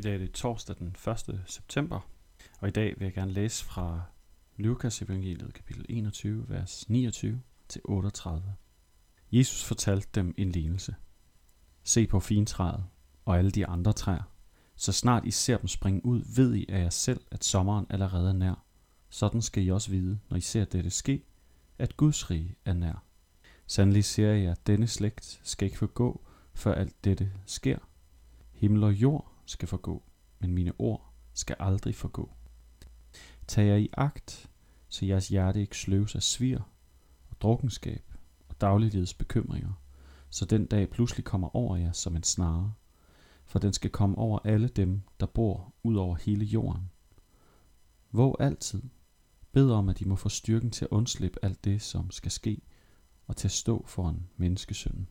I dag er det torsdag den 1. september, og i dag vil jeg gerne læse fra Lukas evangeliet kapitel 21, vers 29 til 38. Jesus fortalte dem en lignelse. Se på fintræet og alle de andre træer. Så snart I ser dem springe ud, ved I af jer selv, at sommeren allerede er nær. Sådan skal I også vide, når I ser dette ske, at Guds rige er nær. Sandelig siger jeg, at denne slægt skal ikke forgå, før alt dette sker. Himmel og jord skal forgå, men mine ord skal aldrig forgå. Tag jer i agt, så jeres hjerte ikke sløves af svir og drukkenskab og dagliglivets bekymringer, så den dag pludselig kommer over jer som en snare, for den skal komme over alle dem, der bor ud over hele jorden. Våg altid, bed om, at I må få styrken til at undslippe alt det, som skal ske, og til at stå foran menneskesønnen.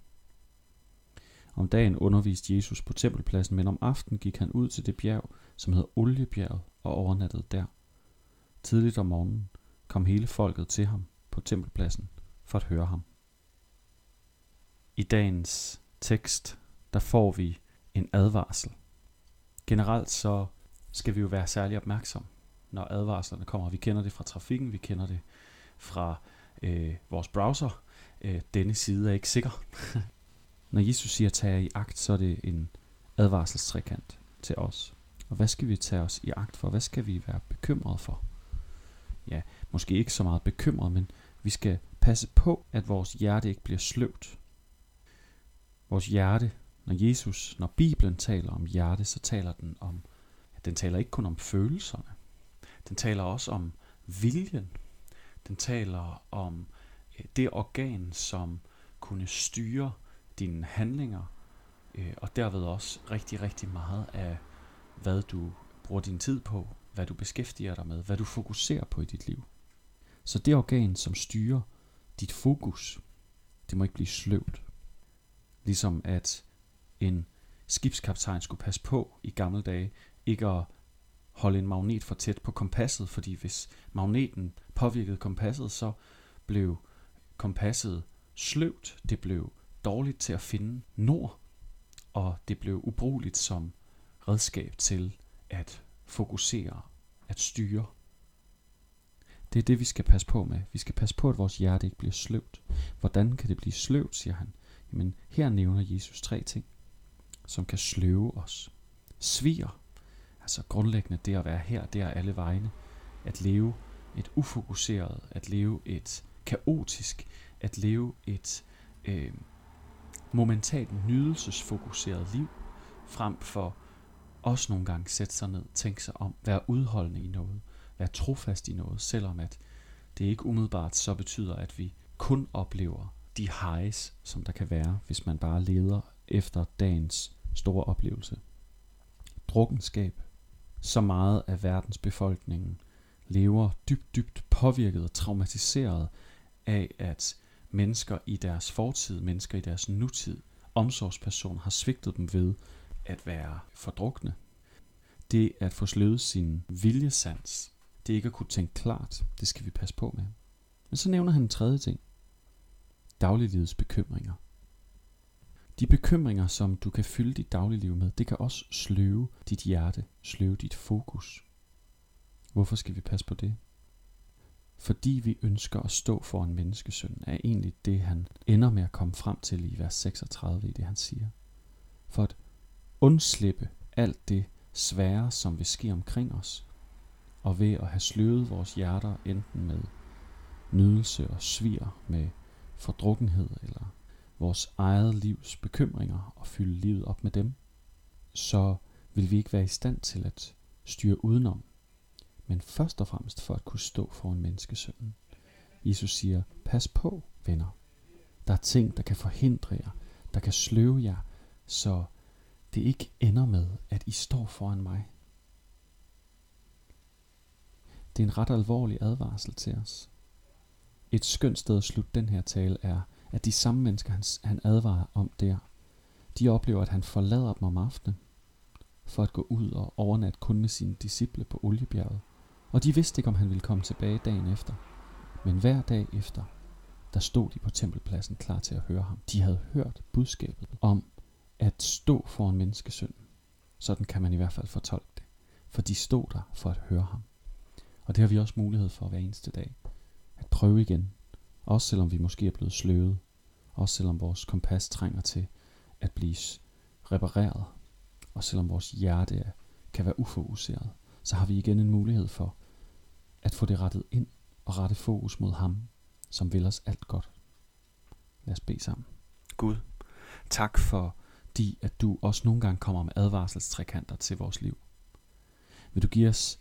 Om dagen underviste Jesus på tempelpladsen, men om aftenen gik han ud til det bjerg, som hedder Oliebjerget, og overnattede der. Tidligt om morgenen kom hele folket til ham på tempelpladsen for at høre ham. I dagens tekst, der får vi en advarsel. Generelt så skal vi jo være særlig opmærksom, når advarslerne kommer. Vi kender det fra trafikken, vi kender det fra øh, vores browser. Øh, denne side er ikke sikker. Når Jesus siger, tag i agt, så er det en advarselstrekant til os. Og hvad skal vi tage os i agt for? Hvad skal vi være bekymret for? Ja, måske ikke så meget bekymret, men vi skal passe på, at vores hjerte ikke bliver sløvt. Vores hjerte, når Jesus, når Bibelen taler om hjerte, så taler den om, at den taler ikke kun om følelserne. Den taler også om viljen. Den taler om det organ, som kunne styre dine handlinger, øh, og derved også rigtig, rigtig meget af, hvad du bruger din tid på, hvad du beskæftiger dig med, hvad du fokuserer på i dit liv. Så det organ, som styrer dit fokus, det må ikke blive sløvt. Ligesom at en skibskaptajn skulle passe på i gamle dage, ikke at holde en magnet for tæt på kompasset, fordi hvis magneten påvirkede kompasset, så blev kompasset sløvt, det blev dårligt til at finde nord, og det blev ubrugeligt som redskab til at fokusere, at styre. Det er det, vi skal passe på med. Vi skal passe på, at vores hjerte ikke bliver sløvt. Hvordan kan det blive sløvt, siger han. Jamen, her nævner Jesus tre ting, som kan sløve os. Svir, altså grundlæggende det at være her, det er alle vegne. At leve et ufokuseret, at leve et kaotisk, at leve et øh, momentalt nydelsesfokuseret liv, frem for også nogle gange sætte sig ned, tænke sig om, være udholdende i noget, være trofast i noget, selvom at det ikke umiddelbart så betyder, at vi kun oplever de highs, som der kan være, hvis man bare leder efter dagens store oplevelse. Drukkenskab. Så meget af verdens befolkningen lever dybt, dybt påvirket og traumatiseret af, at mennesker i deres fortid, mennesker i deres nutid, omsorgsperson har svigtet dem ved at være fordrukne. Det at få sløvet sin viljesans, det ikke at kunne tænke klart, det skal vi passe på med. Men så nævner han en tredje ting. Dagliglivets bekymringer. De bekymringer, som du kan fylde dit dagligliv med, det kan også sløve dit hjerte, sløve dit fokus. Hvorfor skal vi passe på det? Fordi vi ønsker at stå for en menneskesøn, er egentlig det, han ender med at komme frem til i vers 36 i det, han siger. For at undslippe alt det svære, som vil ske omkring os, og ved at have sløvet vores hjerter enten med nydelse og svir, med fordrukkenhed eller vores eget livs bekymringer og fylde livet op med dem, så vil vi ikke være i stand til at styre udenom men først og fremmest for at kunne stå for en. Jesus siger, pas på, venner. Der er ting, der kan forhindre jer, der kan sløve jer, så det ikke ender med, at I står foran mig. Det er en ret alvorlig advarsel til os. Et skønt sted at slutte den her tale er, at de samme mennesker, han, han advarer om der, de oplever, at han forlader dem om aftenen, for at gå ud og overnatte kun med sine disciple på oliebjerget. Og de vidste ikke, om han ville komme tilbage dagen efter. Men hver dag efter, der stod de på tempelpladsen klar til at høre ham. De havde hørt budskabet om at stå for en menneskesøn. Sådan kan man i hvert fald fortolke det. For de stod der for at høre ham. Og det har vi også mulighed for hver eneste dag. At prøve igen. Også selvom vi måske er blevet sløvet. Også selvom vores kompas trænger til at blive repareret. Og selvom vores hjerte kan være ufokuseret. Så har vi igen en mulighed for at få det rettet ind og rette fokus mod ham, som vil os alt godt. Lad os bede sammen. Gud, tak for de, at du også nogle gange kommer med advarselstrekanter til vores liv. Vil du give os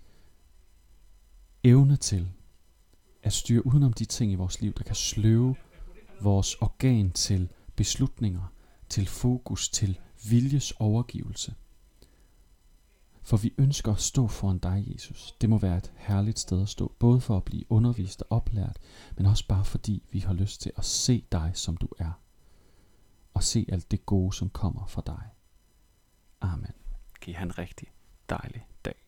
evne til at styre udenom de ting i vores liv, der kan sløve vores organ til beslutninger, til fokus, til viljes overgivelse. For vi ønsker at stå foran dig, Jesus. Det må være et herligt sted at stå, både for at blive undervist og oplært, men også bare fordi vi har lyst til at se dig, som du er. Og se alt det gode, som kommer fra dig. Amen. Giv han rigtig dejlig dag.